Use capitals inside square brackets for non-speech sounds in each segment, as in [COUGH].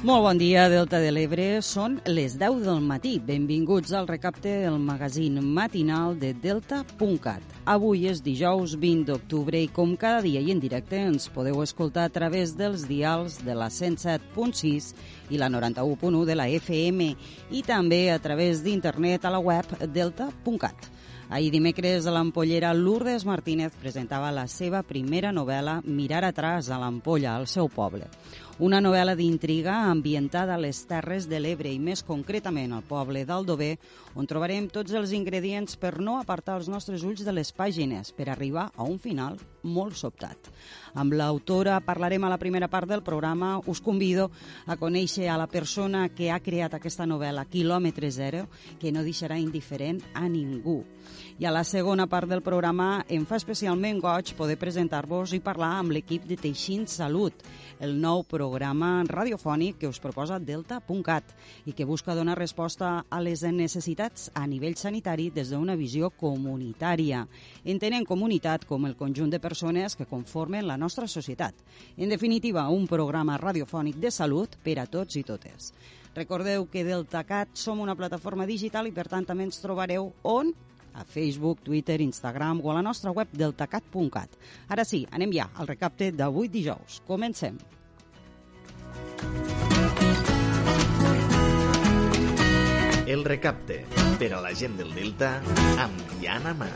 Molt bon dia, Delta de l'Ebre. Són les 10 del matí. Benvinguts al recapte del magazín matinal de Delta.cat. Avui és dijous 20 d'octubre i com cada dia i en directe ens podeu escoltar a través dels dials de la 107.6 i la 91.1 de la FM i també a través d'internet a la web delta.cat. Ahir dimecres a l'Ampollera, Lourdes Martínez presentava la seva primera novel·la Mirar atrás a l'Ampolla, al seu poble una novel·la d'intriga ambientada a les Terres de l'Ebre i més concretament al poble d'Aldover, on trobarem tots els ingredients per no apartar els nostres ulls de les pàgines per arribar a un final molt sobtat. Amb l'autora parlarem a la primera part del programa. Us convido a conèixer a la persona que ha creat aquesta novel·la, Kilòmetre Zero, que no deixarà indiferent a ningú. I a la segona part del programa em fa especialment goig poder presentar-vos i parlar amb l'equip de Teixint Salut, el nou programa radiofònic que us proposa Delta.cat i que busca donar resposta a les necessitats a nivell sanitari des d'una visió comunitària, entenent comunitat com el conjunt de persones que conformen la nostra societat. En definitiva, un programa radiofònic de salut per a tots i totes. Recordeu que DeltaCat som una plataforma digital i per tant també ens trobareu on a Facebook, Twitter, Instagram o a la nostra web deltacat.cat. Ara sí, anem ja al recapte d'avui dijous. Comencem. El recapte per a la gent del Delta amb Diana Mar.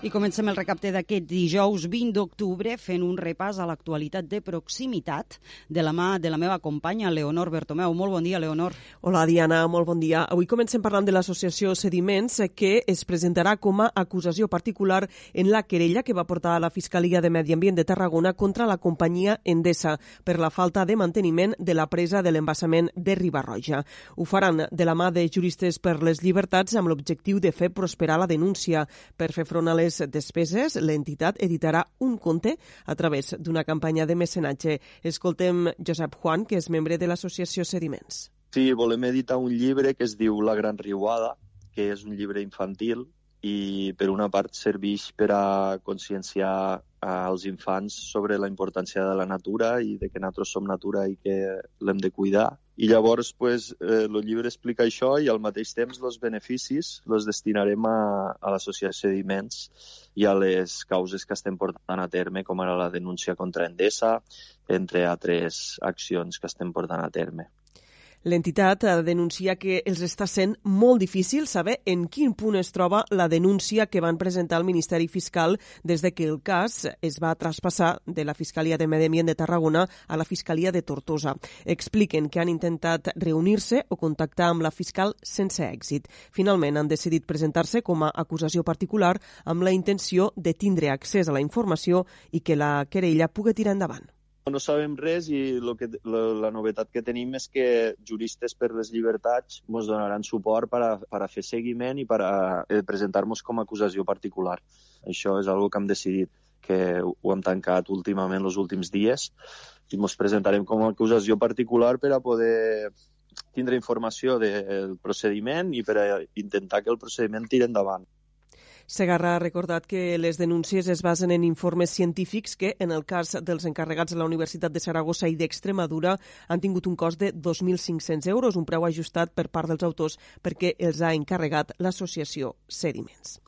I comencem el recapte d'aquest dijous 20 d'octubre fent un repàs a l'actualitat de proximitat de la mà de la meva companya Leonor Bertomeu. Molt bon dia, Leonor. Hola, Diana, molt bon dia. Avui comencem parlant de l'associació Sediments que es presentarà com a acusació particular en la querella que va portar a la Fiscalia de Medi Ambient de Tarragona contra la companyia Endesa per la falta de manteniment de la presa de l'embassament de Ribarroja. Ho faran de la mà de juristes per les llibertats amb l'objectiu de fer prosperar la denúncia. Per fer front a les despeses, l'entitat editarà un conte a través d'una campanya de mecenatge. Escoltem Josep Juan, que és membre de l'associació Sediments. Sí, volem editar un llibre que es diu La Gran Riuada, que és un llibre infantil i per una part serveix per a conscienciar als infants sobre la importància de la natura i de que nosaltres som natura i que l'hem de cuidar. I llavors, pues, eh, el llibre explica això i al mateix temps els beneficis els destinarem a, a l'associació Sediments i a les causes que estem portant a terme, com ara la denúncia contra Endesa, entre altres accions que estem portant a terme. L'entitat denuncia que els està sent molt difícil saber en quin punt es troba la denúncia que van presentar al Ministeri Fiscal des de que el cas es va traspassar de la Fiscalia de Medi Ambient de Tarragona a la Fiscalia de Tortosa. Expliquen que han intentat reunir-se o contactar amb la fiscal sense èxit. Finalment han decidit presentar-se com a acusació particular amb la intenció de tindre accés a la informació i que la querella pugui tirar endavant no sabem res i lo que, lo, la novetat que tenim és que juristes per les llibertats ens donaran suport per a, per a fer seguiment i per a eh, presentar-nos com a acusació particular. Això és algo que hem decidit, que ho hem tancat últimament els últims dies i ens presentarem com a acusació particular per a poder tindre informació del procediment i per a intentar que el procediment tiri endavant. Segarra ha recordat que les denúncies es basen en informes científics que, en el cas dels encarregats de la Universitat de Saragossa i d'Extremadura, han tingut un cost de 2.500 euros, un preu ajustat per part dels autors perquè els ha encarregat l'associació Sediments.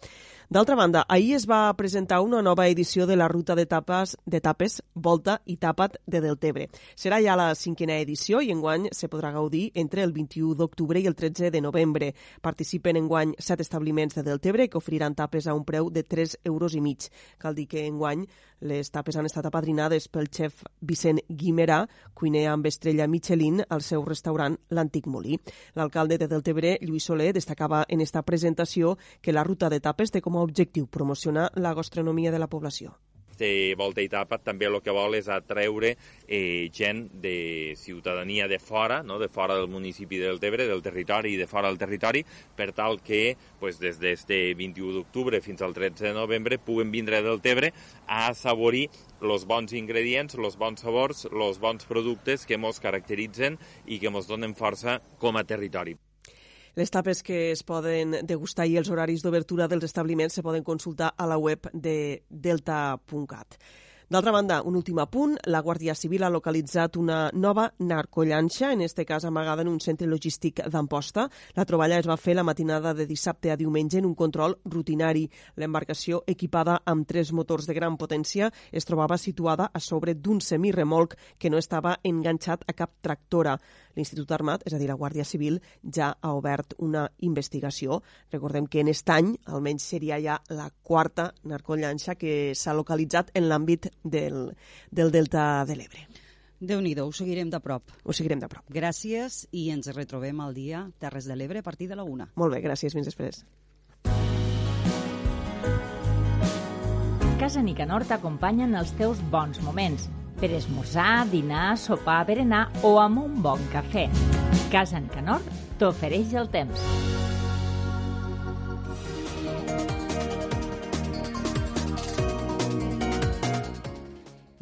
D'altra banda, ahir es va presentar una nova edició de la ruta d'etapes de tapes Volta i Tapat de Deltebre. Serà ja la cinquena edició i enguany se podrà gaudir entre el 21 d'octubre i el 13 de novembre. Participen enguany set establiments de Deltebre que oferiran tapes a un preu de 3 euros i mig. Cal dir que enguany les tapes han estat apadrinades pel xef Vicent Guimerà, cuiner amb estrella Michelin al seu restaurant L'Antic Molí. L'alcalde de Deltebre, Lluís Soler, destacava en esta presentació que la ruta de tapes té com a objectiu promocionar la gastronomia de la població. De volta i tapa també el que vol és atreure eh, gent de ciutadania de fora, no? de fora del municipi del Tebre, del territori i de fora del territori, per tal que pues, des d'este 21 d'octubre fins al 13 de novembre puguen vindre del Tebre a assaborir els bons ingredients, els bons sabors, els bons productes que ens caracteritzen i que ens donen força com a territori. Les tapes que es poden degustar i els horaris d'obertura dels establiments se poden consultar a la web de delta.cat. D'altra banda, un últim apunt, la Guàrdia Civil ha localitzat una nova narcollanxa, en este cas amagada en un centre logístic d'Amposta. La troballa es va fer la matinada de dissabte a diumenge en un control rutinari. L'embarcació, equipada amb tres motors de gran potència, es trobava situada a sobre d'un semirremolc que no estava enganxat a cap tractora. L'Institut Armat, és a dir, la Guàrdia Civil, ja ha obert una investigació. Recordem que en aquest any, almenys seria ja la quarta narcollanxa que s'ha localitzat en l'àmbit del, del Delta de l'Ebre. déu nhi ho seguirem de prop. Ho seguirem de prop. Gràcies i ens retrobem al dia Terres de l'Ebre a partir de la una. Molt bé, gràcies. Fins després. Casa Nicanor t'acompanya en els teus bons moments per esmorzar, dinar, sopar, berenar o amb un bon cafè. Casa Nicanor t'ofereix el temps.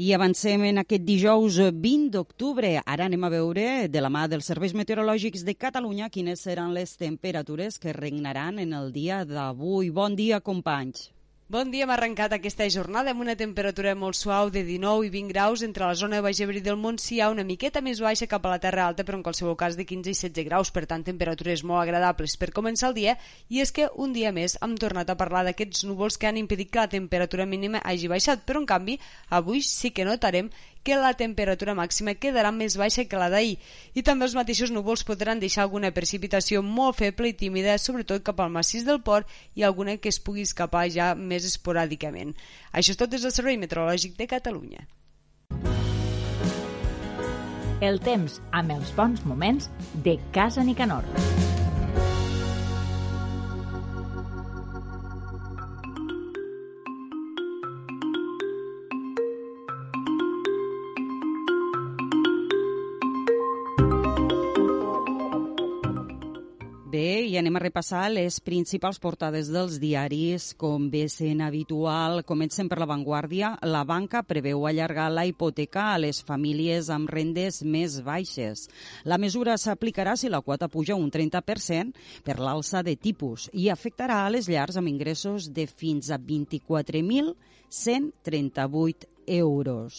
I avancem en aquest dijous 20 d'octubre. Ara anem a veure, de la mà dels serveis meteorològics de Catalunya, quines seran les temperatures que regnaran en el dia d'avui. Bon dia, companys. Bon dia, hem arrencat aquesta jornada amb una temperatura molt suau de 19 i 20 graus entre la zona de Baix del Montsià, una miqueta més baixa cap a la Terra Alta, però en qualsevol cas de 15 i 16 graus, per tant temperatures molt agradables per començar el dia, i és que un dia més hem tornat a parlar d'aquests núvols que han impedit que la temperatura mínima hagi baixat, però en canvi avui sí que notarem que la temperatura màxima quedarà més baixa que la d'ahir i també els mateixos núvols podran deixar alguna precipitació molt feble i tímida, sobretot cap al massís del port i alguna que es pugui escapar ja més esporàdicament. Això és tot des del Servei Meteorològic de Catalunya. El temps amb els bons moments de Casa Nicanor. I anem a repassar les principals portades dels diaris, com bé sent habitual. Comencem per la Vanguardia. La banca preveu allargar la hipoteca a les famílies amb rendes més baixes. La mesura s'aplicarà si la quota puja un 30% per l'alça de tipus i afectarà a les llars amb ingressos de fins a 24.138 euros.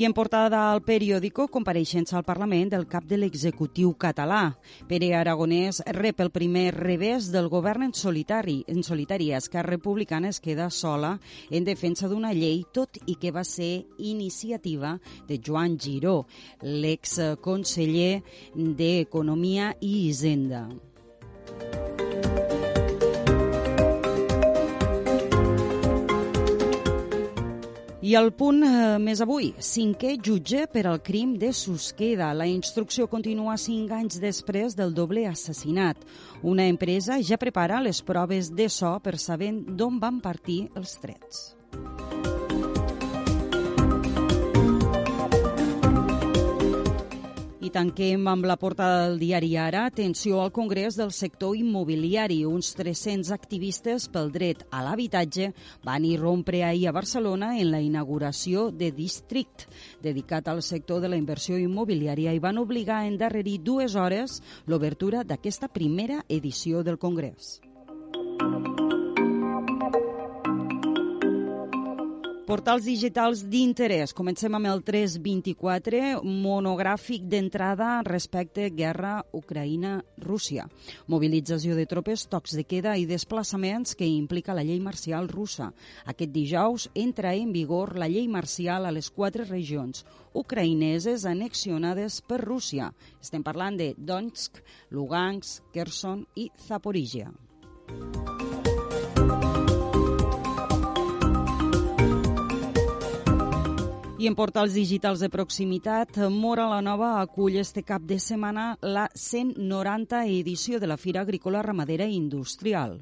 I en portada al periòdico, compareixença al Parlament del cap de l'executiu català. Pere Aragonès rep el primer revés del govern en solitari. En solitari, Esquerra Republicana es queda sola en defensa d'una llei, tot i que va ser iniciativa de Joan Giró, l'exconseller d'Economia i Hisenda. I el punt eh, més avui, cinquè jutge per al crim de Susqueda. La instrucció continua cinc anys després del doble assassinat. Una empresa ja prepara les proves de so per saber d'on van partir els trets. Tanquem amb la portada del diari Ara. Atenció al Congrés del sector immobiliari. Uns 300 activistes pel dret a l'habitatge van irrompre ahir a Barcelona en la inauguració de District, dedicat al sector de la inversió immobiliària, i van obligar a endarrerir dues hores l'obertura d'aquesta primera edició del Congrés. Portals digitals d'interès. Comencem amb el 324, monogràfic d'entrada respecte guerra Ucraïna-Rússia. Mobilització de tropes, tocs de queda i desplaçaments que implica la llei marcial russa. Aquest dijous entra en vigor la llei marcial a les quatre regions ucraïneses anexionades per Rússia. Estem parlant de Donetsk, Lugansk, Kherson i Zaporizhia. I en portals digitals de proximitat, Mora la Nova acull este cap de setmana la 190 edició de la Fira Agrícola Ramadera i Industrial.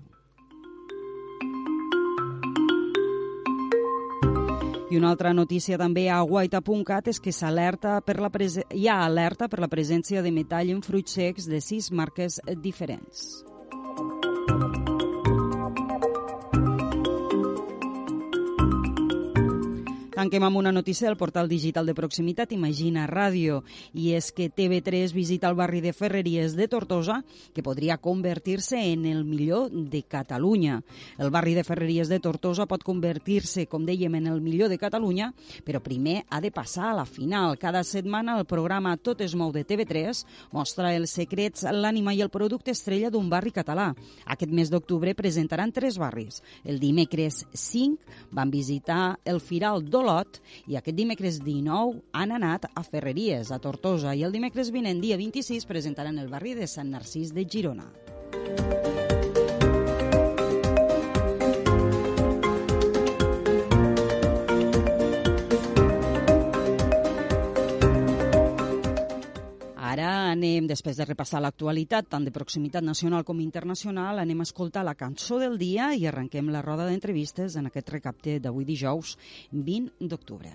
I una altra notícia també a guaita.cat és que s'alerta per la hi ha alerta per la presència de metall en fruits secs de sis marques diferents. Tanquem amb una notícia del portal digital de proximitat Imagina Ràdio, i és que TV3 visita el barri de Ferreries de Tortosa, que podria convertir-se en el millor de Catalunya. El barri de Ferreries de Tortosa pot convertir-se, com dèiem, en el millor de Catalunya, però primer ha de passar a la final. Cada setmana el programa Tot es mou de TV3 mostra els secrets, l'ànima i el producte estrella d'un barri català. Aquest mes d'octubre presentaran tres barris. El dimecres 5 van visitar el Firal d'Olot, Olot i aquest dimecres 19 han anat a Ferreries, a Tortosa, i el dimecres vinent, dia 26, presentaran el barri de Sant Narcís de Girona. Ara anem, després de repassar l'actualitat, tant de proximitat nacional com internacional, anem a escoltar la cançó del dia i arrenquem la roda d'entrevistes en aquest recapte d'avui dijous, 20 d'octubre.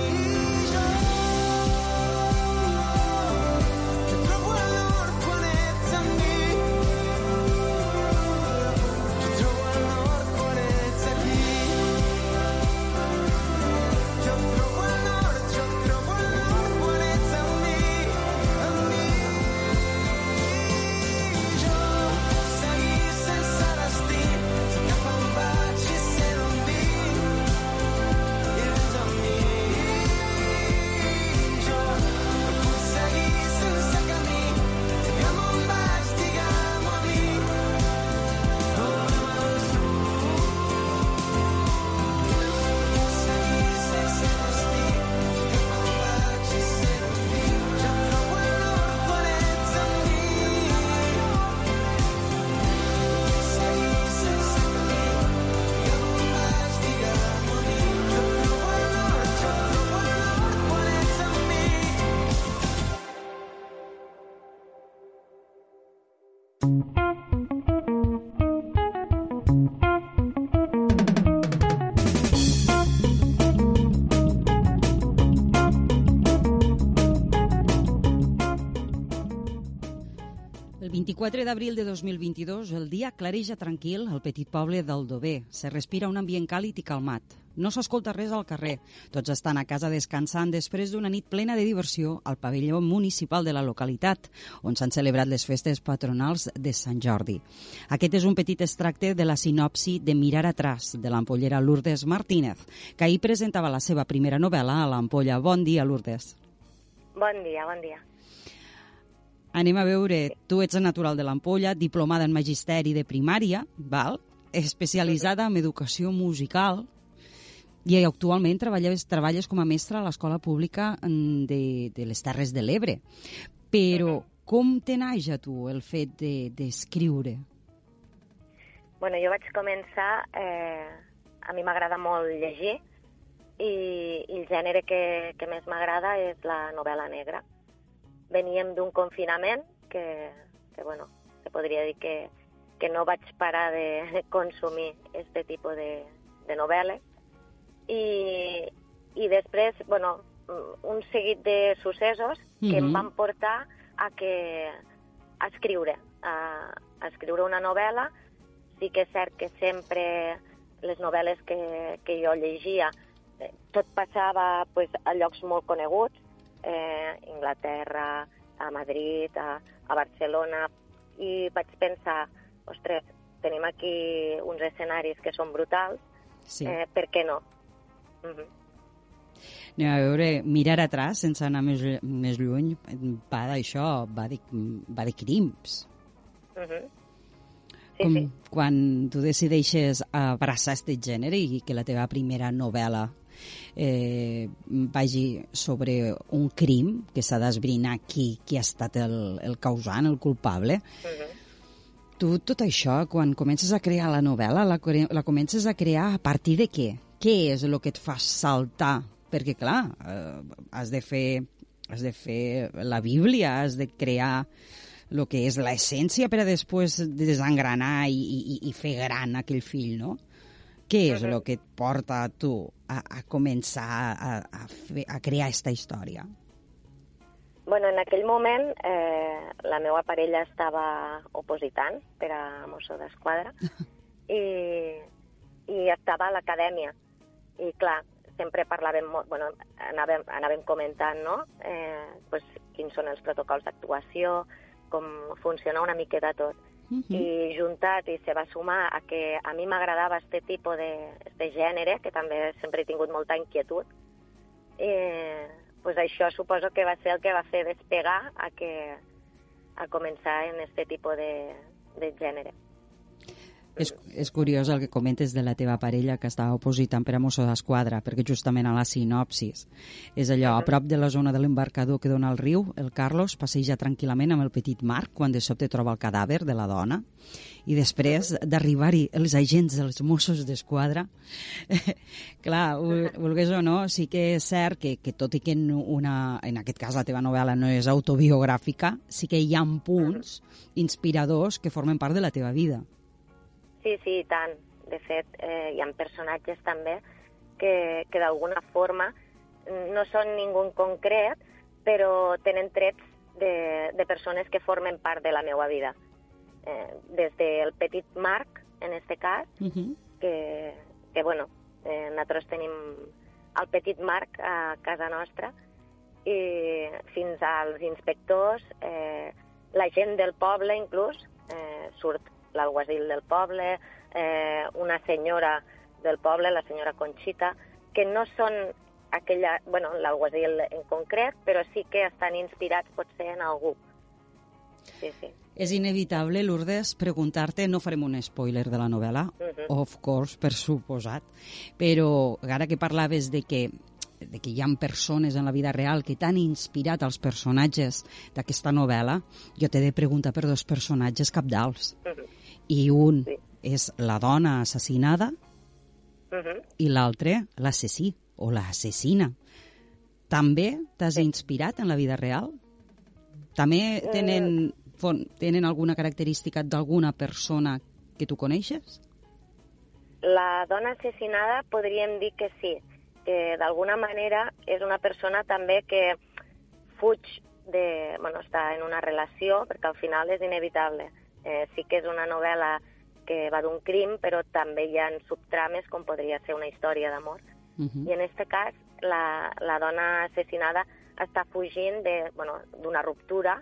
24 d'abril de 2022, el dia clareja tranquil al petit poble d'Aldover. Se respira un ambient càlid i calmat. No s'escolta res al carrer. Tots estan a casa descansant després d'una nit plena de diversió al pavelló municipal de la localitat, on s'han celebrat les festes patronals de Sant Jordi. Aquest és un petit extracte de la sinopsi de Mirar atrás, de l'ampollera Lourdes Martínez, que ahir presentava la seva primera novel·la a l'Ampolla. Bon dia, Lourdes. Bon dia, bon dia. Anem a veure, tu ets natural de l'Ampolla, diplomada en Magisteri de Primària, val? especialitzada en educació musical, i actualment treballes, treballes com a mestra a l'escola pública mm, de, de les Terres de l'Ebre. Però com te naix a tu el fet d'escriure? De, bueno, jo vaig començar... Eh, a mi m'agrada molt llegir i, i el gènere que, que més m'agrada és la novel·la negra veníem d'un confinament que, que, bueno, que podria dir que, que no vaig parar de consumir aquest tipus de, de novel·les. I, I després, bueno, un seguit de successos que mm -hmm. em mhm. van portar a, que, a escriure, a, a escriure una novel·la. Sí que és cert que sempre les novel·les que, que jo llegia eh, tot passava pues, a llocs molt coneguts, eh, Inglaterra, a Madrid, a, a Barcelona, i vaig pensar, ostres, tenim aquí uns escenaris que són brutals, sí. eh, per què no? Uh -huh. Anem a veure, mirar atrás, sense anar més, més lluny, va d'això, va, de, va de crims. Uh -huh. Sí, Com, sí. Quan tu decideixes abraçar aquest gènere i que la teva primera novel·la eh, vagi sobre un crim que s'ha d'esbrinar qui, qui ha estat el, el causant, el culpable. Uh mhm. -huh. Tu, tot això, quan comences a crear la novel·la, la, la comences a crear a partir de què? Què és el que et fa saltar? Perquè, clar, eh, has de fer has de fer la Bíblia, has de crear el que és l'essència per a després desengranar i, i, i fer gran aquell fill, no? Què és el que et porta a tu a, a començar a, a, fer, a crear aquesta història? Bueno, en aquell moment eh, la meva parella estava opositant per a Mosso d'Esquadra [LAUGHS] i, i estava a l'acadèmia. I clar, sempre parlàvem molt, bueno, anàvem, anàvem comentant, no?, eh, pues, quins són els protocols d'actuació, com funciona una miqueta tot. Uh -huh. i juntat i se va sumar a que a mi m'agradava aquest tipus de, de gènere, que també sempre he tingut molta inquietud, i pues això suposo que va ser el que va fer despegar a que a començar en aquest tipus de, de gènere. És, és curiós el que comentes de la teva parella que estava opositant per a Mosso d'Esquadra, perquè justament a la sinopsis és allò, a prop de la zona de l'embarcador que dona al riu, el Carlos passeja tranquil·lament amb el petit Marc quan de sobte troba el cadàver de la dona i després d'arribar-hi els agents dels Mossos d'Esquadra, [LAUGHS] clar, vulgués o no, sí que és cert que, que tot i que en, una, en aquest cas la teva novel·la no és autobiogràfica, sí que hi ha punts inspiradors que formen part de la teva vida. Sí, sí, i tant. De fet, eh, hi ha personatges també que, que d'alguna forma no són ningú en concret, però tenen trets de, de persones que formen part de la meva vida. Eh, des del petit Marc, en este cas, uh -huh. que, que, bueno, eh, nosaltres tenim el petit Marc a casa nostra, i fins als inspectors, eh, la gent del poble inclús, eh, surt l'alguacil del poble, eh, una senyora del poble, la senyora Conxita, que no són aquella, bueno, l'alguacil en concret, però sí que estan inspirats potser en algú. Sí, sí. És inevitable, Lourdes, preguntar-te, no farem un spoiler de la novel·la, uh -huh. of course, per suposat, però ara que parlaves de que de que hi ha persones en la vida real que t'han inspirat els personatges d'aquesta novel·la, jo t'he de preguntar per dos personatges capdals. Uh -huh i un sí. és la dona assassinada uh -huh. i l'altre l'assassí o l'assassina. També t'has sí. inspirat en la vida real? També tenen, mm. tenen alguna característica d'alguna persona que tu coneixes? La dona assassinada podríem dir que sí, que d'alguna manera és una persona també que fuig de, bueno, està en una relació, perquè al final és inevitable. Eh, sí que és una novel·la que va d'un crim, però també hi ha subtrames com podria ser una història d'amor. Uh -huh. I en aquest cas, la, la dona assassinada està fugint d'una bueno, ruptura,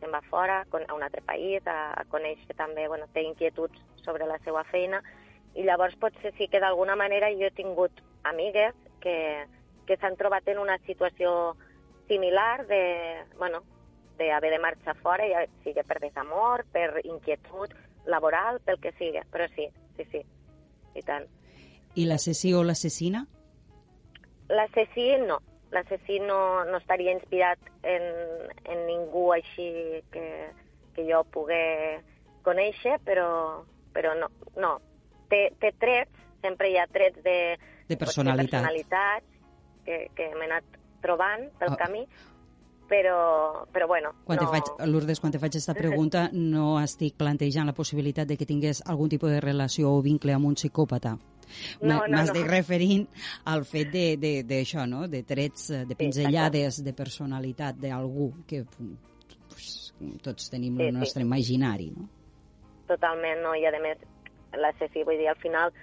se'n va fora a un altre país, a, a conèixer també, bueno, té inquietuds sobre la seva feina, i llavors potser sí que d'alguna manera jo he tingut amigues que, que s'han trobat en una situació similar de, bueno, d'haver de marxar fora, ja sigui per desamor, per inquietud laboral, pel que sigui, però sí, sí, sí, i tant. I l'assassí o l'assassina? L'assassí no, l'assassí no, no estaria inspirat en, en ningú així que, que jo pogué conèixer, però, però no, no. Té, té trets, sempre hi ha trets de, de personalitat. personalitats que, que m'he anat trobant pel oh. camí, però, però bueno... Quan no... te faig, Lourdes, quan te faig aquesta pregunta no estic plantejant la possibilitat de que tingués algun tipus de relació o vincle amb un psicòpata. No, no, M'estic no. referint al fet d'això, no? de trets, de pinzellades sí, de personalitat d'algú que pues, tots tenim sí, el nostre sí. imaginari. No? Totalment, no? I a més, l'assassí, vull dir, al final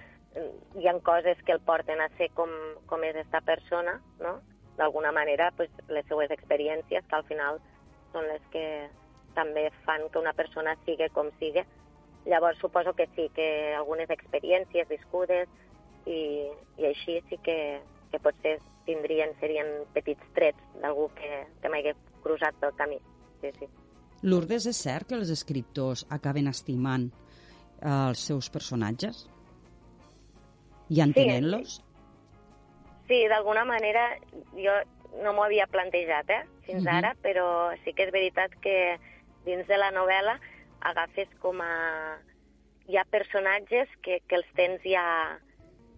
hi han coses que el porten a ser com, com és esta persona, no? D'alguna manera, pues, les seues experiències, que al final són les que també fan que una persona sigui com sigui. Llavors, suposo que sí, que algunes experiències viscudes i, i així sí que, que potser tindrien, serien petits trets d'algú que, que m'hagués cruzat pel camí. Sí, sí. Lourdes, és cert que els escriptors acaben estimant els seus personatges? i entenent-los? Sí, sí d'alguna manera jo no m'ho havia plantejat, eh, fins uh -huh. ara, però sí que és veritat que dins de la novel·la agafes com a... Hi ha personatges que, que els tens ja...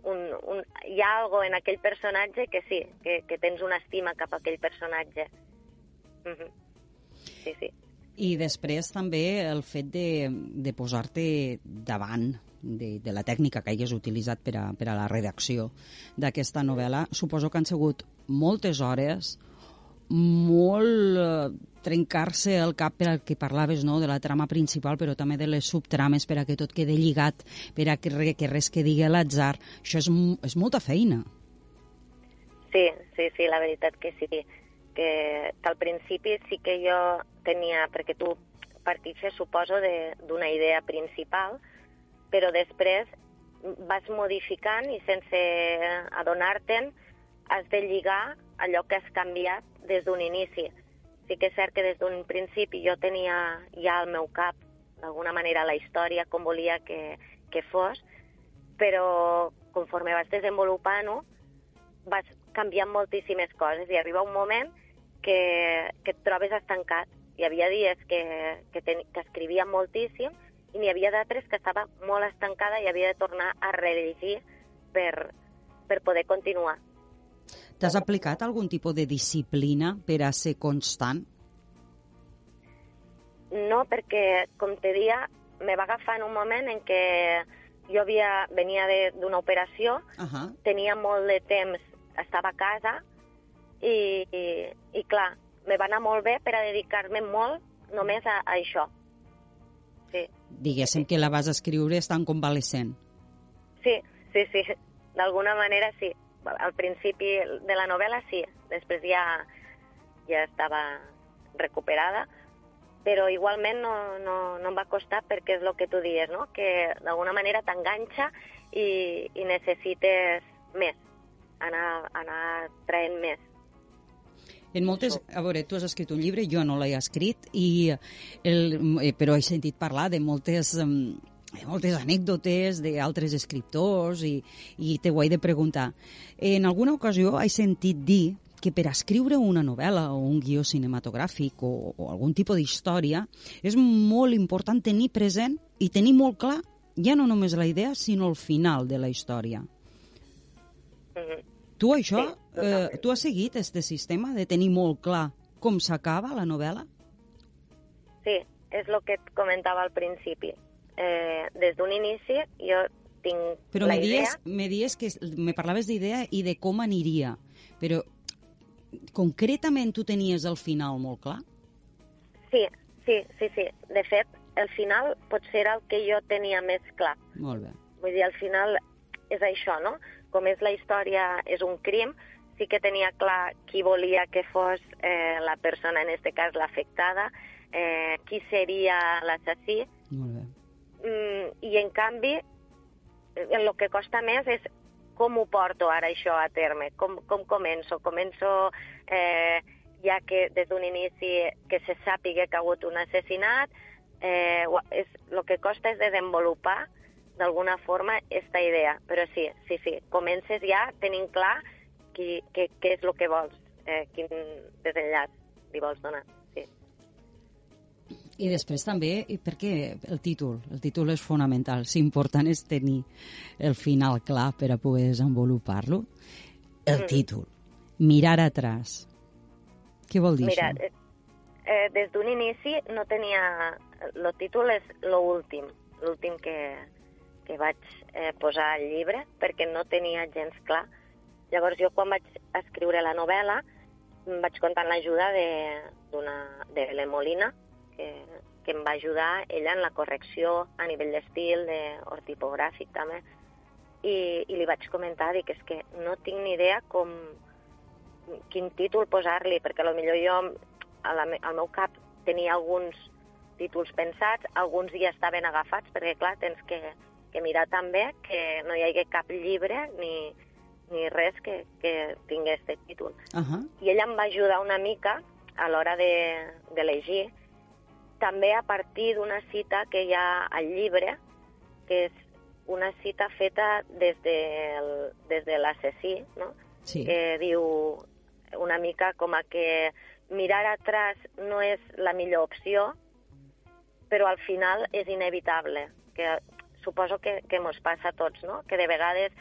Un, un, hi ha algo en aquell personatge que sí, que, que tens una estima cap a aquell personatge. Uh -huh. Sí, sí. I després també el fet de, de posar-te davant de, de la tècnica que hagués utilitzat per a, per a la redacció d'aquesta novel·la, suposo que han sigut moltes hores, molt eh, trencar-se el cap per al que parlaves no? de la trama principal, però també de les subtrames per a que tot quede lligat, per a que, que res que digui l'atzar. Això és, és molta feina. Sí, sí, sí, la veritat que sí. Que, que al principi sí que jo tenia, perquè tu partixes, suposo, d'una idea principal, però després vas modificant i sense adonar-te'n has de lligar allò que has canviat des d'un inici. Sí que és cert que des d'un principi jo tenia ja al meu cap d'alguna manera la història com volia que, que fos, però conforme vas desenvolupant-ho vas canviant moltíssimes coses i arriba un moment que, que et trobes estancat. Hi havia dies que, que, ten, que escrivia moltíssim i n'hi havia d'altres que estava molt estancada i havia de tornar a rellegir per, per poder continuar. T'has aplicat algun tipus de disciplina per a ser constant? No, perquè, com te dia, me va agafar en un moment en què jo havia, venia d'una operació, uh -huh. tenia molt de temps, estava a casa, i, i, i clar, me va anar molt bé per a dedicar-me molt només a, a això sí. Diguéssim que la vas escriure estant convalescent. Sí, sí, sí, d'alguna manera sí. Al principi de la novel·la sí, després ja, ja estava recuperada, però igualment no, no, no em va costar perquè és el que tu dies, no? que d'alguna manera t'enganxa i, i necessites més, anar, anar traient més. En moltes, a veure, tu has escrit un llibre, jo no l'he escrit, i el, eh, però he sentit parlar de moltes moltes anècdotes d'altres escriptors i, i te ho he de preguntar. En alguna ocasió he sentit dir que per escriure una novel·la o un guió cinematogràfic o, o algun tipus d'història és molt important tenir present i tenir molt clar ja no només la idea, sinó el final de la història. Mm -hmm. Tu això, sí, eh, tu has seguit aquest sistema de tenir molt clar com s'acaba la novel·la? Sí, és el que et comentava al principi. Eh, des d'un inici jo tinc però la me idea... Dies, me dies que me parlaves d'idea i de com aniria, però concretament tu tenies el final molt clar? Sí, sí, sí, sí. De fet, el final potser era el que jo tenia més clar. Molt bé. Vull dir, al final és això, no? Com és la història, és un crim, sí que tenia clar qui volia que fos eh, la persona, en aquest cas l'afectada, eh, qui seria l'assassí, Molt bé. mm, i en canvi el que costa més és com ho porto ara això a terme, com, com començo. Començo eh, ja que des d'un inici que se sàpiga que ha hagut un assassinat, eh, és, el que costa és desenvolupar d'alguna forma aquesta idea. Però sí, sí, sí, comences ja tenint clar qui, què, què és el que vols, eh, quin desenllaç li vols donar. Sí. I després també, perquè el títol, el títol és fonamental, l'important és tenir el final clar per a poder desenvolupar-lo. El Mm. títol, mirar atrás. Què vol dir Mira, això? eh, eh, des d'un inici no tenia... El títol és lo últim, l'últim que, que vaig eh, posar al llibre, perquè no tenia gens clar. Llavors jo quan vaig escriure la novel·la vaig comptar amb l'ajuda de, de Helen Molina, que, que em va ajudar ella en la correcció a nivell d'estil, d'ortipogràfic també, i, i li vaig comentar, dic, és que no tinc ni idea com, quin títol posar-li, perquè millor jo la, al meu cap tenia alguns títols pensats, alguns ja estaven agafats, perquè clar, tens que, que mirar també que no hi hagi cap llibre ni, ni res que, que tingui aquest títol. Uh -huh. I ella em va ajudar una mica a l'hora de, de llegir, també a partir d'una cita que hi ha al llibre, que és una cita feta des de, des de l'assassí, no? Sí. que diu una mica com a que mirar atrás no és la millor opció, però al final és inevitable, que suposo que, que mos passa a tots, no? que de vegades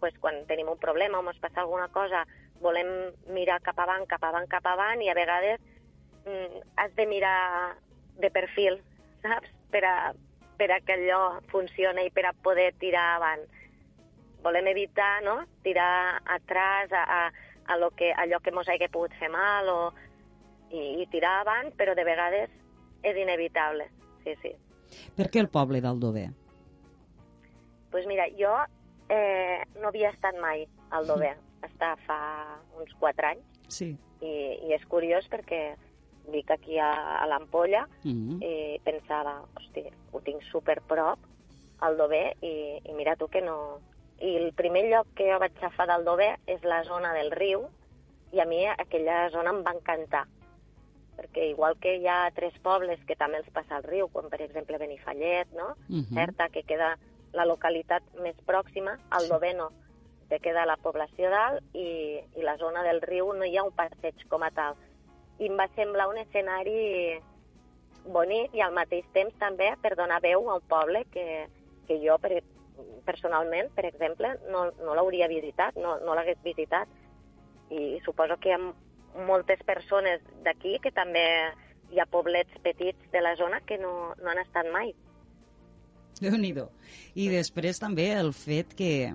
pues, quan tenim un problema o mos passa alguna cosa volem mirar cap avant, cap avant, cap avant i a vegades mm, has de mirar de perfil, saps? Per a, per a que allò funcioni i per a poder tirar avant volem evitar no? tirar atrás a, a, a lo que, allò que mos hagi pogut fer mal o, i, i tirar avant, però de vegades és inevitable. Sí, sí. Per què el poble d'Aldover? pues mira, jo eh, no havia estat mai al Dover. Està fa uns quatre anys Sí. i, i és curiós perquè vic aquí a, a l'Ampolla Mm -hmm. i pensava, hosti, ho tinc super prop, al Dover, i, i mira tu que no... I el primer lloc que jo vaig agafar del Dover és la zona del riu, i a mi aquella zona em va encantar, perquè igual que hi ha tres pobles que també els passa al riu, com per exemple Benifallet, no? Mhm. Certa, que queda la localitat més pròxima, al Dover no, que queda la població dalt i, i la zona del riu no hi ha un passeig com a tal. I em va semblar un escenari bonic i al mateix temps també per donar veu a un poble que, que jo per, personalment, per exemple, no, no l'hauria visitat, no, no l'hagués visitat. I suposo que hi ha moltes persones d'aquí que també hi ha poblets petits de la zona que no, no han estat mai. déu nhi I després també el fet que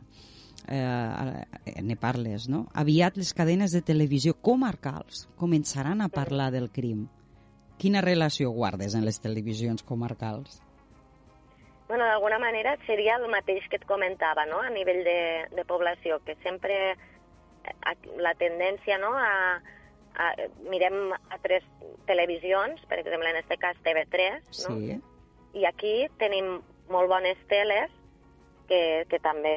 eh, ne parles, no? Aviat les cadenes de televisió comarcals començaran a parlar del crim. Quina relació guardes en les televisions comarcals? bueno, d'alguna manera seria el mateix que et comentava, no?, a nivell de, de població, que sempre eh, la tendència, no?, a, a, mirem altres televisions, per exemple, en aquest cas TV3, no? Sí. I aquí tenim molt bones teles que, que també,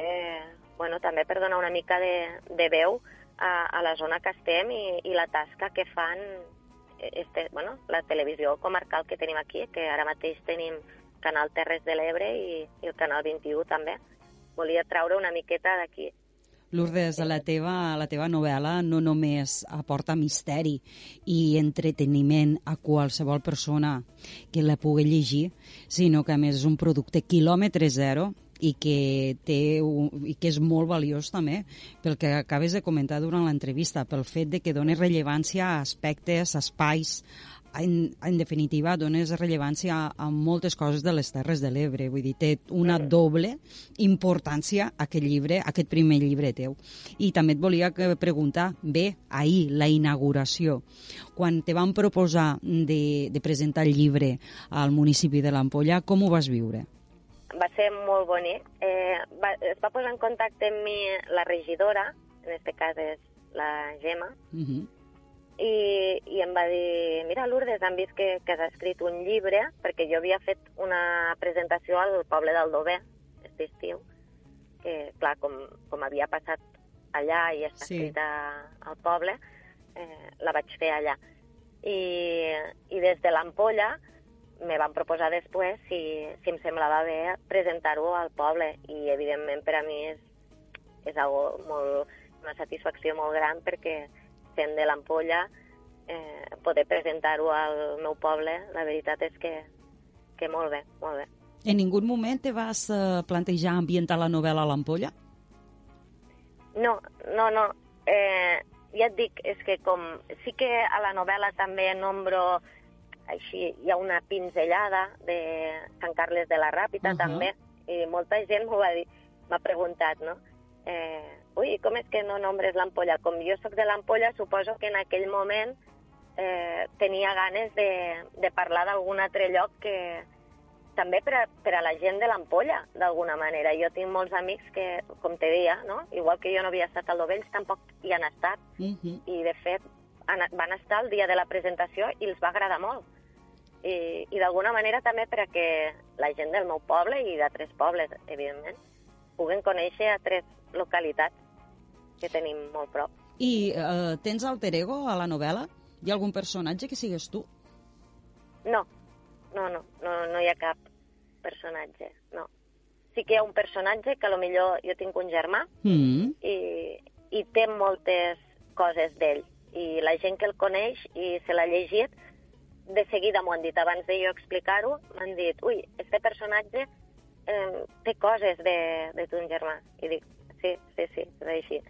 bueno, també per donar una mica de, de veu a, a la zona que estem i, i la tasca que fan este, bueno, la televisió comarcal que tenim aquí, que ara mateix tenim Canal Terres de l'Ebre i, i el Canal 21 també. Volia traure una miqueta d'aquí. Lourdes, la teva, la teva novel·la no només aporta misteri i entreteniment a qualsevol persona que la pugui llegir, sinó que a més és un producte quilòmetre zero i que, té i que és molt valiós també pel que acabes de comentar durant l'entrevista, pel fet de que dona rellevància a aspectes, a espais, en, en definitiva, dones rellevància a, a moltes coses de les Terres de l'Ebre. Vull dir, té una doble importància aquest llibre, aquest primer llibre teu. I també et volia preguntar, bé, ahir, la inauguració, quan te van proposar de, de presentar el llibre al municipi de l'Ampolla, com ho vas viure? Va ser molt bonic. Eh, va, es va posar en contacte amb mi la regidora, en aquest cas és la Gemma, Uh -huh. I, i em va dir, mira, Lourdes, han vist que, que has escrit un llibre, perquè jo havia fet una presentació al poble d'Aldover, aquest estiu, que, clar, com, com havia passat allà i està Sí. sí. escrita al poble, eh, la vaig fer allà. I, i des de l'Ampolla me van proposar després si, si em semblava bé presentar-ho al poble i evidentment per a mi és, és algo molt, una satisfacció molt gran perquè sent de l'Ampolla eh, poder presentar-ho al meu poble, la veritat és que, que molt bé, molt bé. En ningú moment te vas eh, plantejar ambientar la novel·la a l'Ampolla? No, no, no. Eh, ja et dic, és que com... Sí que a la novel·la també nombro així, hi ha una pinzellada de Sant Carles de la Ràpita, Ahà. també, i molta gent m'ho va dir, m'ha preguntat, no? Eh, ui, com és que no nombres l'ampolla? Com jo sóc de l'ampolla, suposo que en aquell moment eh, tenia ganes de, de parlar d'algun altre lloc que, també per a, per a la gent de l'ampolla, d'alguna manera. Jo tinc molts amics que, com te deia, no? igual que jo no havia estat al Dovells, tampoc hi han estat. Uh -huh. I, de fet, han, van estar el dia de la presentació i els va agradar molt. I, i d'alguna manera també per a que la gent del meu poble i d'altres pobles, evidentment, puguen conèixer altres localitats que tenim molt prop. I eh, tens alter ego a la novel·la? Hi ha algun personatge que sigues tu? No, no, no, no, no hi ha cap personatge, no. Sí que hi ha un personatge que a lo millor jo tinc un germà Mm. i, i té moltes coses d'ell. I la gent que el coneix i se l'ha llegit, de seguida m'ho han dit, abans de jo explicar-ho, m'han dit, ui, este personatge eh, té coses de, de ton germà. I dic, sí, sí, sí, és així.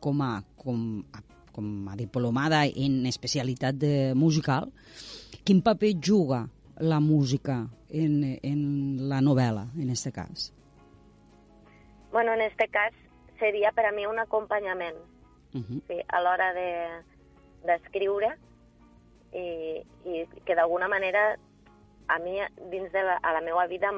Com a, com, a, com a diplomada en especialitat de musical, quin paper juga la música en, en la novel·la, en este cas? Bueno, en este cas seria per a mi un acompanyament Uh -huh. sí, a l'hora de d'escriure i, i que d'alguna manera a mi dins de la, a la meva vida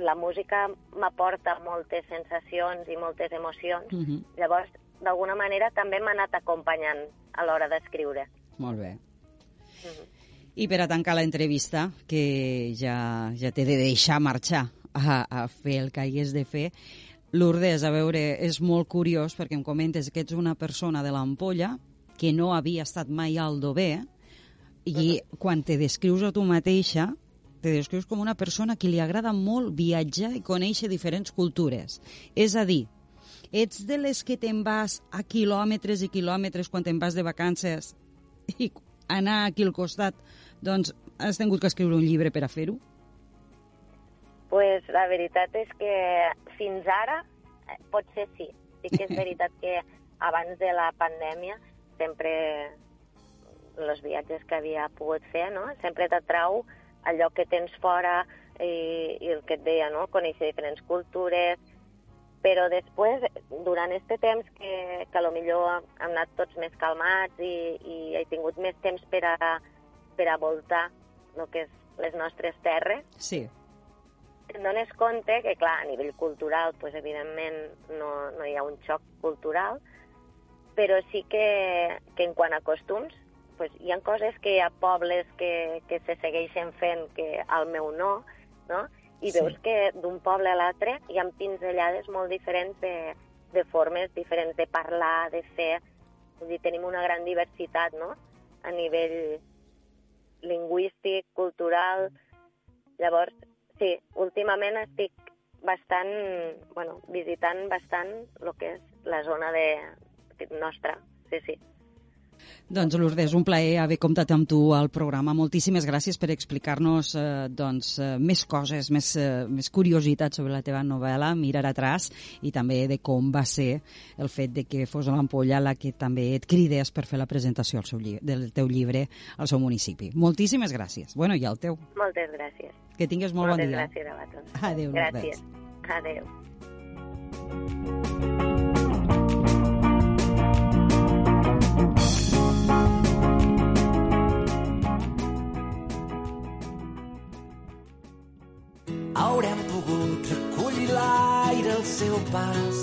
la música m'aporta moltes sensacions i moltes emocions. Uh -huh. Llavors, d'alguna manera també m'ha anat acompanyant a l'hora d'escriure. Molt bé. Mhm. I per a tancar l'entrevista, que ja, ja t'he de deixar marxar a, a fer el que hagués de fer, Lourdes, a veure, és molt curiós perquè em comentes que ets una persona de l'Ampolla que no havia estat mai al Dover i quan te descrius a tu mateixa te descrius com una persona que li agrada molt viatjar i conèixer diferents cultures. És a dir, ets de les que te'n vas a quilòmetres i quilòmetres quan te'n vas de vacances i anar aquí al costat, doncs has tingut que escriure un llibre per a fer-ho? pues la veritat és que fins ara eh, potser sí. Sí que és veritat que abans de la pandèmia sempre els viatges que havia pogut fer, no? Sempre t'atrau allò que tens fora i, i el que et deia, no? Conèixer diferents cultures, però després, durant este temps que, que millor hem anat tots més calmats i, i he tingut més temps per a, per a voltar el que és les nostres terres, Sí. et dones compte que, clar, a nivell cultural, pues, evidentment, no, no hi ha un xoc cultural, però sí que, que en quant a costums, pues, hi ha coses que hi ha pobles que, que se segueixen fent que al meu no, no? I Sí. veus que d'un poble a l'altre hi ha pinzellades molt diferents de, de formes diferents de parlar, de fer. Vull dir, tenim una gran diversitat, no?, a nivell lingüístic, cultural. Llavors, sí, últimament estic bastant, bueno, visitant bastant el que és la zona de, nostra, sí, sí. Doncs, Lourdes, un plaer haver comptat amb tu al programa. Moltíssimes gràcies per explicar-nos eh, doncs, eh, més coses, més, eh, més curiositats sobre la teva novel·la, Mirar atrás, i també de com va ser el fet de que fos l'ampolla la que també et cridés per fer la presentació al seu del teu llibre al seu municipi. Moltíssimes gràcies. Bueno, i al teu. Moltes gràcies. Que tingues molt Moltes bon dia. gràcies a vosaltres. Adéu, Lourdes. Gràcies. Adéu. Pas,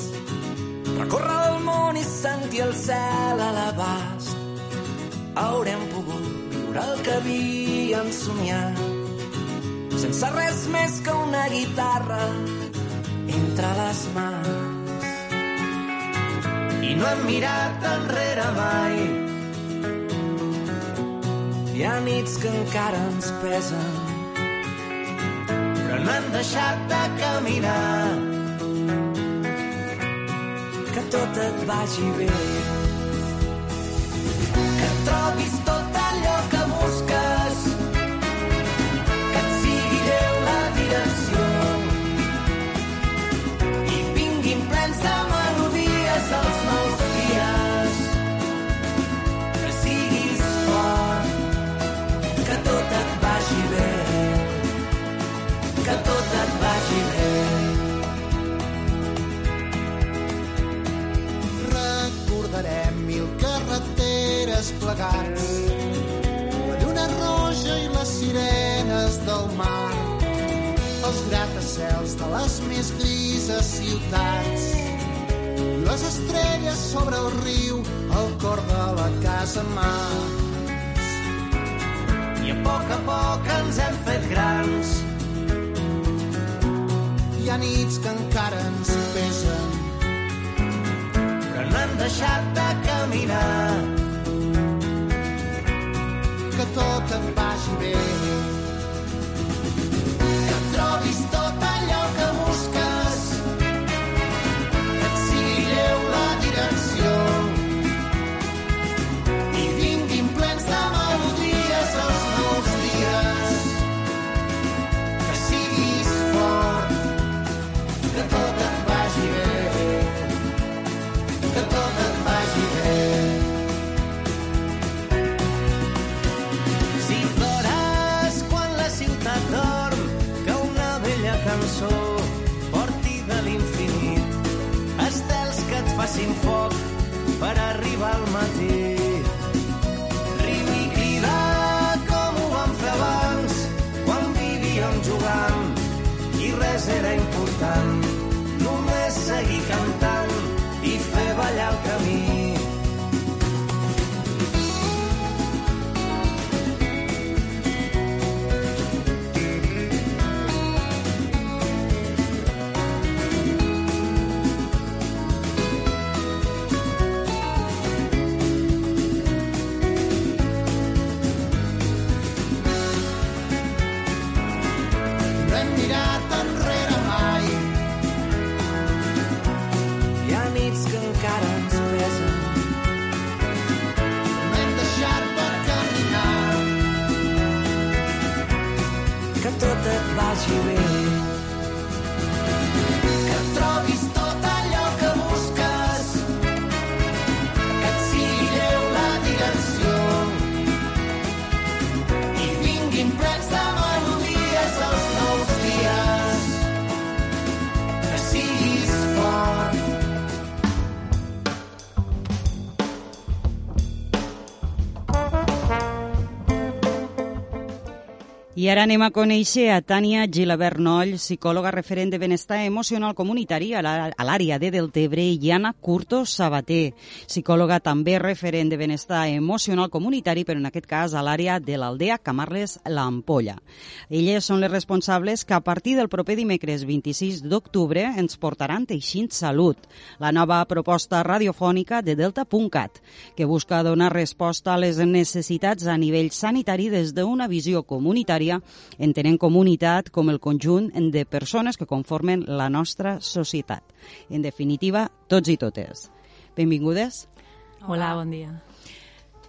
recórrer el món i sentir el cel a l'abast. Haurem pogut viure el que havíem somiat, sense res més que una guitarra entre les mans. I no hem mirat enrere mai, hi ha nits que encara ens pesen, però no hem deixat de caminar. Tot et vagi bé. Que trobis tot plegats, la lluna roja i les sirenes del mar, els gratacels de les més grises ciutats, les estrelles sobre el riu, al cor de la casa mans. I a poc a poc ens hem fet grans, Hi ha nits que encara ens pesen, però no hem deixat de caminar. Tot et vagi bé. Que trobis facin foc per arribar al matí. Riu i crida com ho vam fer abans, quan vivíem jugant i res era important. Només seguir cantant i fer ballar el camí. Et vagi I ara anem a conèixer a Tània Gilabert Noll, psicòloga referent de benestar emocional comunitari a l'àrea de Deltebre, i Anna Curto Sabater, psicòloga també referent de benestar emocional comunitari, però en aquest cas a l'àrea de l'aldea Camarles l'Ampolla. Elles són les responsables que a partir del proper dimecres 26 d'octubre ens portaran Teixint Salut, la nova proposta radiofònica de Delta.cat, que busca donar resposta a les necessitats a nivell sanitari des d'una visió comunitària, entenent comunitat com el conjunt de persones que conformen la nostra societat. En definitiva, tots i totes. Benvingudes. Hola, bon dia.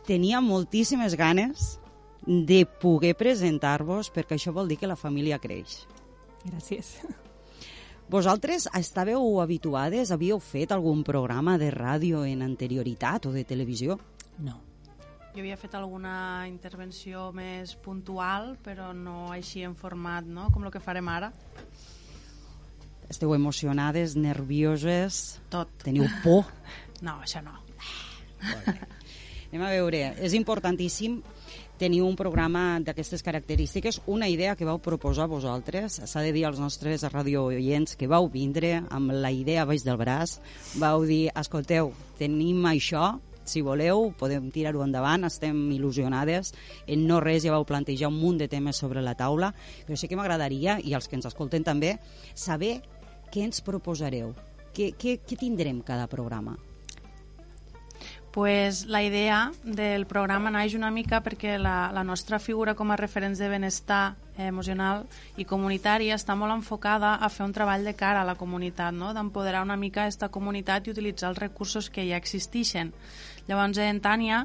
tenia moltíssimes ganes de poder presentar-vos perquè això vol dir que la família creix. Gràcies. Vosaltres estàveu habituades, havíeu fet algun programa de ràdio en anterioritat o de televisió? No. Jo havia fet alguna intervenció més puntual, però no així en format, no? com el que farem ara. Esteu emocionades, nervioses? Tot. Teniu por? [LAUGHS] No, això no. Anem a veure, és importantíssim tenir un programa d'aquestes característiques, una idea que vau proposar vosaltres, s'ha de dir als nostres radiooients que vau vindre amb la idea baix del braç, vau dir, escolteu, tenim això, si voleu, podem tirar-ho endavant, estem il·lusionades, en no res ja vau plantejar un munt de temes sobre la taula, però sí que m'agradaria, i els que ens escolten també, saber què ens proposareu, què, què, què tindrem cada programa pues la idea del programa naix una mica perquè la, la nostra figura com a referents de benestar emocional i comunitari està molt enfocada a fer un treball de cara a la comunitat, no? d'empoderar una mica aquesta comunitat i utilitzar els recursos que ja existeixen. Llavors, en Tània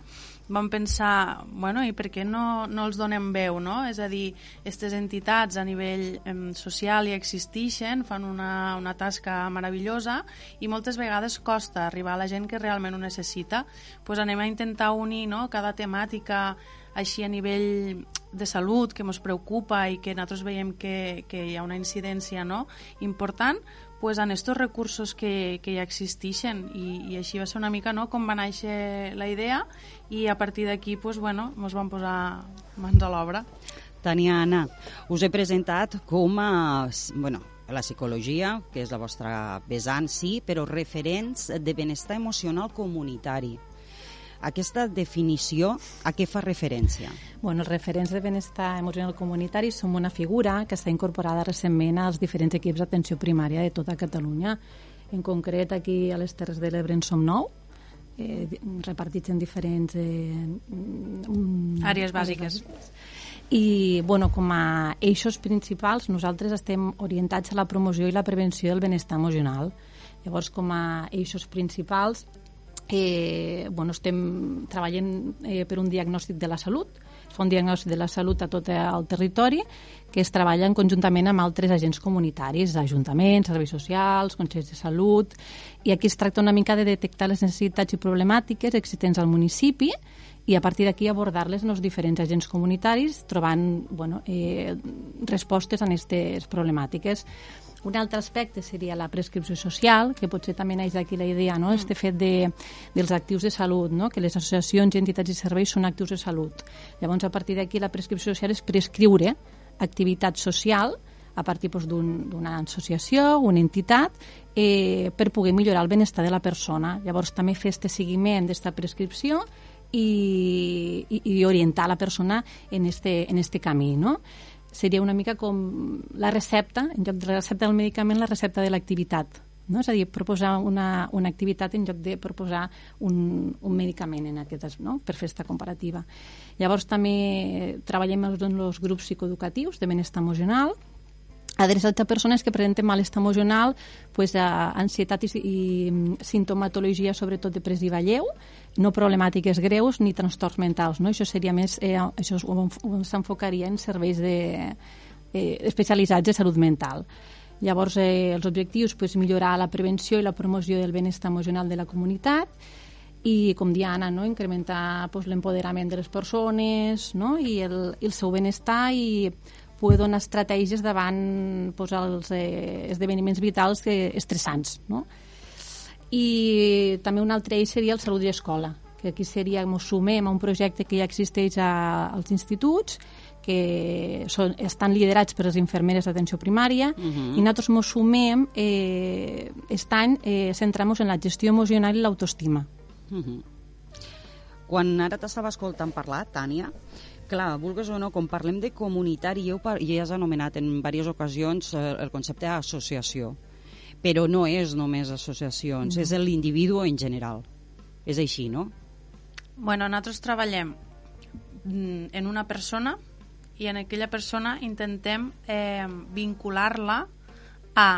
vam pensar, bueno, i per què no, no els donem veu, no? És a dir, aquestes entitats a nivell eh, social ja existeixen, fan una, una tasca meravellosa i moltes vegades costa arribar a la gent que realment ho necessita. pues anem a intentar unir no, cada temàtica així a nivell de salut que ens preocupa i que nosaltres veiem que, que hi ha una incidència no, important, pues, en estos recursos que, que ja existeixen i, i així va ser una mica no, com va néixer la idea i a partir d'aquí pues, bueno, ens vam posar mans a l'obra. Tania Anna, us he presentat com a bueno, la psicologia, que és la vostra vessant, sí, però referents de benestar emocional comunitari. Aquesta definició a què fa referència? Bueno, els referents de benestar emocional comunitari som una figura que està incorporada recentment als diferents equips d'atenció primària de tota Catalunya. En concret, aquí a les Terres de l'Ebre en som nou, eh, repartits en diferents... Eh, um, àrees bàsiques. I, bueno, com a eixos principals, nosaltres estem orientats a la promoció i la prevenció del benestar emocional. Llavors, com a eixos principals, eh, bueno, estem treballant eh, per un diagnòstic de la salut, es fa un diagnòstic de la salut a tot el territori que es treballa conjuntament amb altres agents comunitaris, ajuntaments, serveis socials, consells de salut, i aquí es tracta una mica de detectar les necessitats i problemàtiques existents al municipi i a partir d'aquí abordar-les en els diferents agents comunitaris trobant bueno, eh, respostes a aquestes problemàtiques. Un altre aspecte seria la prescripció social, que potser també neix d'aquí la idea, no? este fet de, dels actius de salut, no? que les associacions, entitats i serveis són actius de salut. Llavors, a partir d'aquí, la prescripció social és prescriure activitat social a partir doncs, d'una un, associació, una entitat, eh, per poder millorar el benestar de la persona. Llavors, també fer este seguiment d'esta prescripció i, i, i orientar la persona en este, en este camí, no? Seria una mica com la recepta, en lloc de la recepta del medicament, la recepta de l'activitat. No? És a dir, proposar una, una activitat en lloc de proposar un, un medicament en aquest, no? per fer aquesta comparativa. Llavors també treballem en els grups psicoeducatius de benestar emocional, adreçats a persones que presenten malestar emocional, pues, a ansietat i, i sintomatologia sobretot depressiva lleu, no problemàtiques greus ni trastorns mentals. No? Això seria més, eh, això s'enfocaria en serveis de, eh, especialitzats de salut mental. Llavors, eh, els objectius, pues, millorar la prevenció i la promoció del benestar emocional de la comunitat, i, com Diana, no? incrementar pues, l'empoderament de les persones no? I, el, i el seu benestar i poder donar estratègies davant pues, els eh, esdeveniments vitals eh, estressants. No? I també un altre eix seria el Salut i Escola, que aquí seria, ens sumem a un projecte que ja existeix a, als instituts, que són, estan liderats per les infermeres d'atenció primària uh -huh. i nosaltres ens sumem eh, aquest any eh, centramos en la gestió emocional i l'autoestima. Uh -huh. Quan ara t'estava escoltant parlar, Tània, clar, vulgues o no, quan parlem de comunitari, ja, ja has anomenat en diverses ocasions eh, el concepte d'associació però no és només associacions, no. és l'individu en general. És així, no? Bueno, nosaltres treballem mm, en una persona i en aquella persona intentem eh, vincular-la a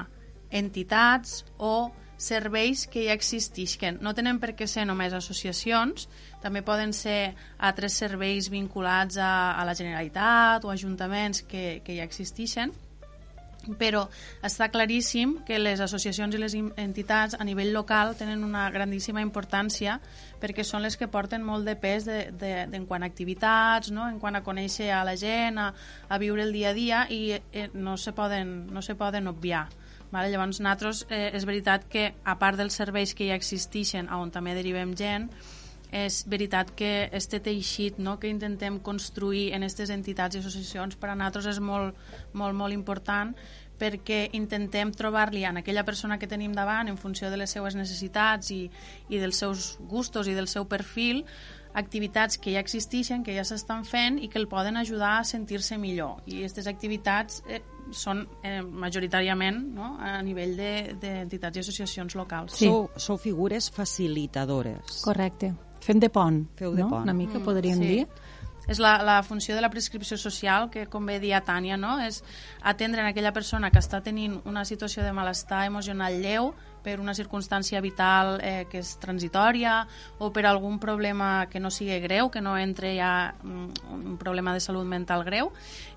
entitats o serveis que ja existisquen. No tenen per què ser només associacions, també poden ser altres serveis vinculats a, a la Generalitat o ajuntaments que, que ja existeixen, però està claríssim que les associacions i les entitats a nivell local tenen una grandíssima importància perquè són les que porten molt de pes de, de, de, en quant a activitats, no? en quant a conèixer a la gent, a, a viure el dia a dia i eh, no, se poden, no se poden obviar. Vale? Llavors, nosaltres, eh, és veritat que, a part dels serveis que ja existeixen, on també derivem gent, és veritat que este teixit no, que intentem construir en aquestes entitats i associacions per a nosaltres és molt, molt, molt important perquè intentem trobar-li en aquella persona que tenim davant en funció de les seues necessitats i, i dels seus gustos i del seu perfil activitats que ja existeixen, que ja s'estan fent i que el poden ajudar a sentir-se millor. I aquestes activitats eh, són eh, majoritàriament no? a nivell d'entitats de, i associacions locals. Sí. Sou, sou figures facilitadores. Correcte. Fem de pont, Feu de no? pont. Una mica, mm, podríem sí. dir. És la, la funció de la prescripció social, que com bé dia Tània, no? és atendre en aquella persona que està tenint una situació de malestar emocional lleu, per una circumstància vital eh, que és transitòria o per algun problema que no sigui greu, que no entre ja mm, un problema de salut mental greu.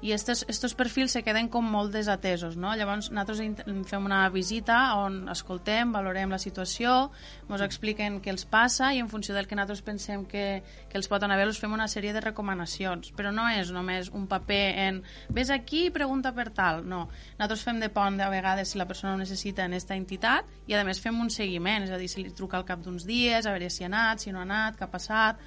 I estos, estos perfils se queden com molt desatesos no? llavors nosaltres fem una visita on escoltem, valorem la situació ens expliquen què els passa i en funció del que nosaltres pensem que, que els pot anar bé els fem una sèrie de recomanacions. Però no és només un paper en ves aquí i pregunta per tal no, nosaltres fem de pont a vegades si la persona ho necessita en aquesta entitat i a més fem un seguiment, és a dir, si li truca al cap d'uns dies, a veure si ha anat, si no ha anat, què ha passat,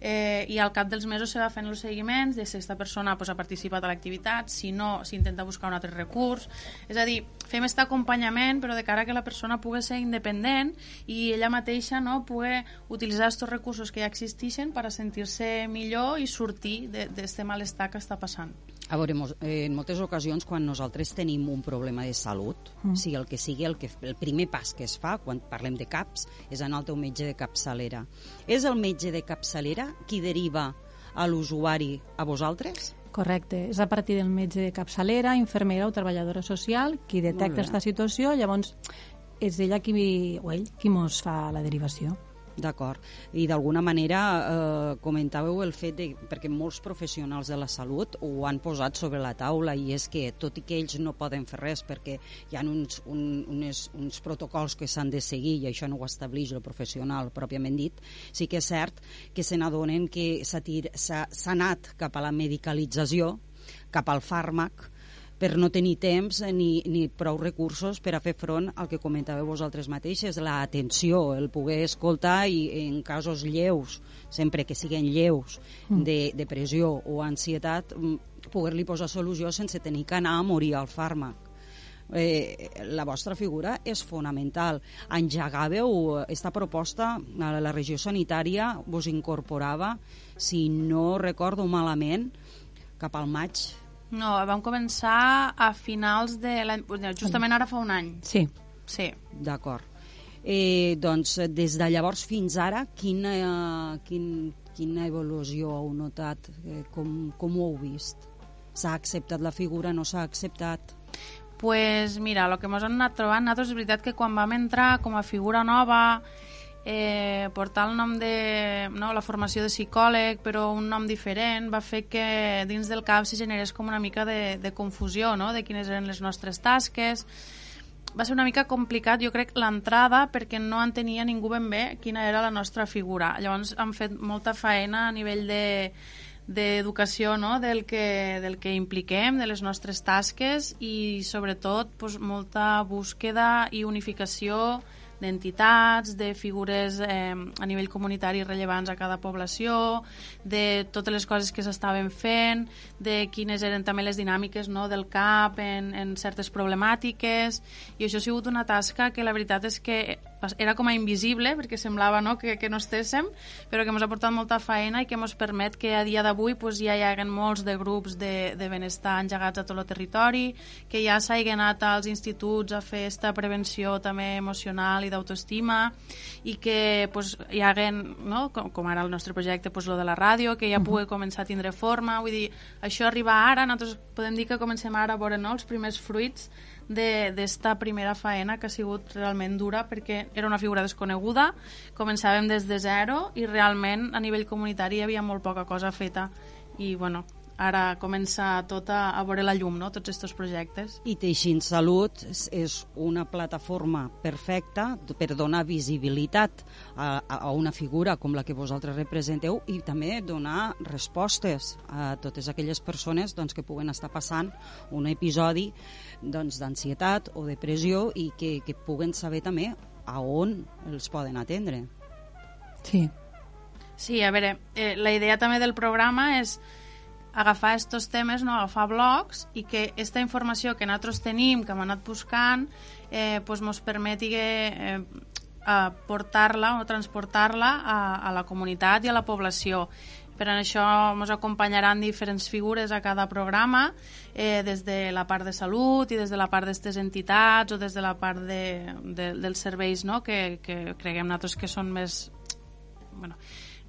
eh, i al cap dels mesos se va fent els seguiments de si aquesta persona pues, ha participat a l'activitat, si no, s'intenta buscar un altre recurs, és a dir, fem aquest acompanyament però de cara que la persona pugui ser independent i ella mateixa no, pugui utilitzar aquests recursos que ja existeixen per a sentir-se millor i sortir d'aquest malestar que està passant. A veure, en moltes ocasions, quan nosaltres tenim un problema de salut, mm. sigui el que sigui, el, que, el primer pas que es fa quan parlem de CAPS és anar al teu metge de capçalera. És el metge de capçalera qui deriva a l'usuari a vosaltres? Correcte, és a partir del metge de capçalera, infermera o treballadora social qui detecta aquesta situació, llavors és ella qui, o ell qui mos fa la derivació. D'acord. I d'alguna manera eh, comentàveu el fet de, perquè molts professionals de la salut ho han posat sobre la taula i és que tot i que ells no poden fer res perquè hi ha uns, un, unes, uns protocols que s'han de seguir i això no ho estableix el professional pròpiament dit, sí que és cert que se n'adonen que s'ha anat cap a la medicalització, cap al fàrmac, per no tenir temps ni, ni prou recursos per a fer front al que comentàveu vosaltres mateixes, l'atenció, el poder escoltar i en casos lleus, sempre que siguin lleus, mm. de depressió o ansietat, mm, poder-li posar solució sense tenir que anar a morir al fàrmac. Eh, la vostra figura és fonamental. Engegàveu aquesta proposta, a la regió sanitària vos incorporava, si no recordo malament, cap al maig no, vam començar a finals de l'any... Justament ara fa un any. Sí. Sí. D'acord. Eh, doncs, des de llavors fins ara, quina, quin, quina evolució heu notat? Eh, com, com ho heu vist? S'ha acceptat la figura, no s'ha acceptat? pues mira, el que ens hem anat trobant, nosaltres és veritat que quan vam entrar com a figura nova eh, portar el nom de no, la formació de psicòleg, però un nom diferent, va fer que dins del CAP se generés com una mica de, de confusió no? de quines eren les nostres tasques. Va ser una mica complicat, jo crec, l'entrada, perquè no entenia ningú ben bé quina era la nostra figura. Llavors han fet molta feina a nivell de d'educació no? del, que, del que impliquem, de les nostres tasques i sobretot pues, molta búsqueda i unificació d'entitats, de figures eh, a nivell comunitari rellevants a cada població, de totes les coses que s'estaven fent, de quines eren també les dinàmiques no, del CAP en, en certes problemàtiques, i això ha sigut una tasca que la veritat és que era com a invisible, perquè semblava no, que, que no estéssim, però que ens ha portat molta feina i que ens permet que a dia d'avui pues, ja hi haguen molts de grups de, de benestar engegats a tot el territori, que ja s'hagin anat als instituts a fer aquesta prevenció també emocional i d'autoestima i que pues, hi haguen, no, com, com ara el nostre projecte, pues, lo de la ràdio, que ja pugui començar a tindre forma, vull dir, això arriba ara, nosaltres podem dir que comencem ara a veure no, els primers fruits d'esta de, primera faena que ha sigut realment dura perquè era una figura desconeguda, començàvem des de zero i realment a nivell comunitari hi havia molt poca cosa feta. I bueno, ara comença tot a, a veure la llum, no?, tots aquests projectes. I Teixint Salut és una plataforma perfecta per donar visibilitat a, a una figura com la que vosaltres representeu i també donar respostes a totes aquelles persones doncs, que puguen estar passant un episodi doncs, d'ansietat doncs, o depressió i que, que puguen saber també a on els poden atendre. Sí. Sí, a veure, eh, la idea també del programa és agafar aquests temes, no? agafar blogs i que aquesta informació que nosaltres tenim, que hem anat buscant, eh, pues mos permeti eh, portar-la o transportar-la a, a la comunitat i a la població. Per això ens acompanyaran diferents figures a cada programa, eh, des de la part de salut i des de la part d'aquestes entitats o des de la part de, de, dels serveis no? que, que creguem nosaltres que són més... Bueno,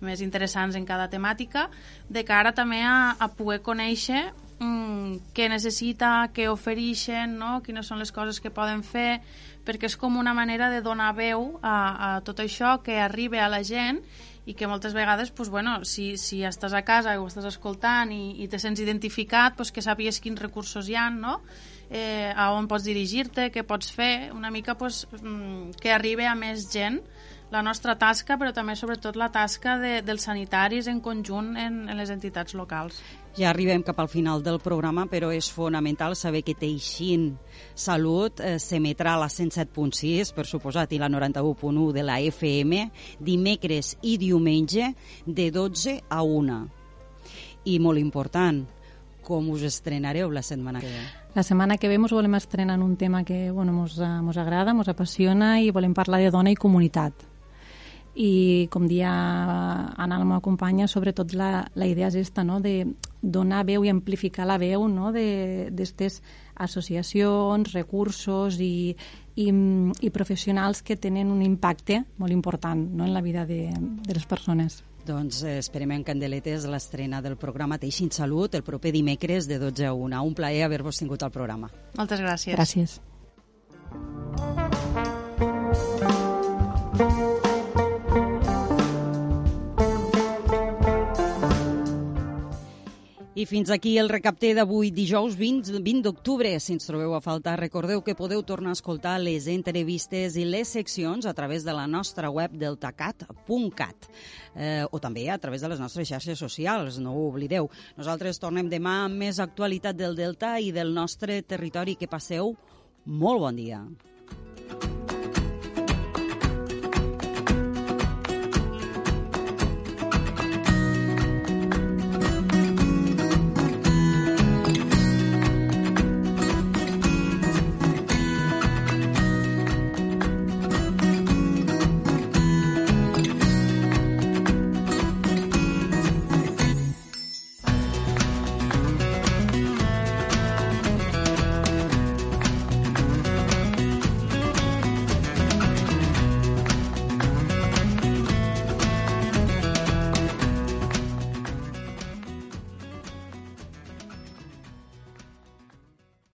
més interessants en cada temàtica, de cara també a, a poder conèixer mm, què necessita, què ofereixen, no? quines són les coses que poden fer, perquè és com una manera de donar veu a, a tot això que arriba a la gent i que moltes vegades, pues, bueno, si, si estàs a casa i ho estàs escoltant i, i te sents identificat, pues, que sàpies quins recursos hi ha, no? eh, a on pots dirigir-te, què pots fer, una mica pues, mm, que arribi a més gent la nostra tasca, però també sobretot la tasca de, dels sanitaris en conjunt en, en les entitats locals. Ja arribem cap al final del programa, però és fonamental saber que Teixint Salut eh, s'emetrà a la 107.6, per suposat, i la 91.1 de la FM, dimecres i diumenge de 12 a 1. I molt important, com us estrenareu la setmana que ve? La setmana que ve ens volem estrenar en un tema que bueno, mos, mos agrada, mos apassiona i volem parlar de dona i comunitat i com dia Anna, la meva companya, sobretot la, la idea és esta, no? de donar veu i amplificar la veu no? d'aquestes associacions, recursos i, i, i professionals que tenen un impacte molt important no? en la vida de, de les persones. Doncs eh, esperem en candeletes l'estrena del programa Teixint Salut el proper dimecres de 12 a 1. Un plaer haver-vos tingut al programa. Moltes gràcies. Gràcies. I fins aquí el recapter d'avui, dijous 20, 20 d'octubre. Si ens trobeu a faltar, recordeu que podeu tornar a escoltar les entrevistes i les seccions a través de la nostra web deltacat.cat eh, o també a través de les nostres xarxes socials, no ho oblideu. Nosaltres tornem demà amb més actualitat del Delta i del nostre territori. Que passeu molt bon dia.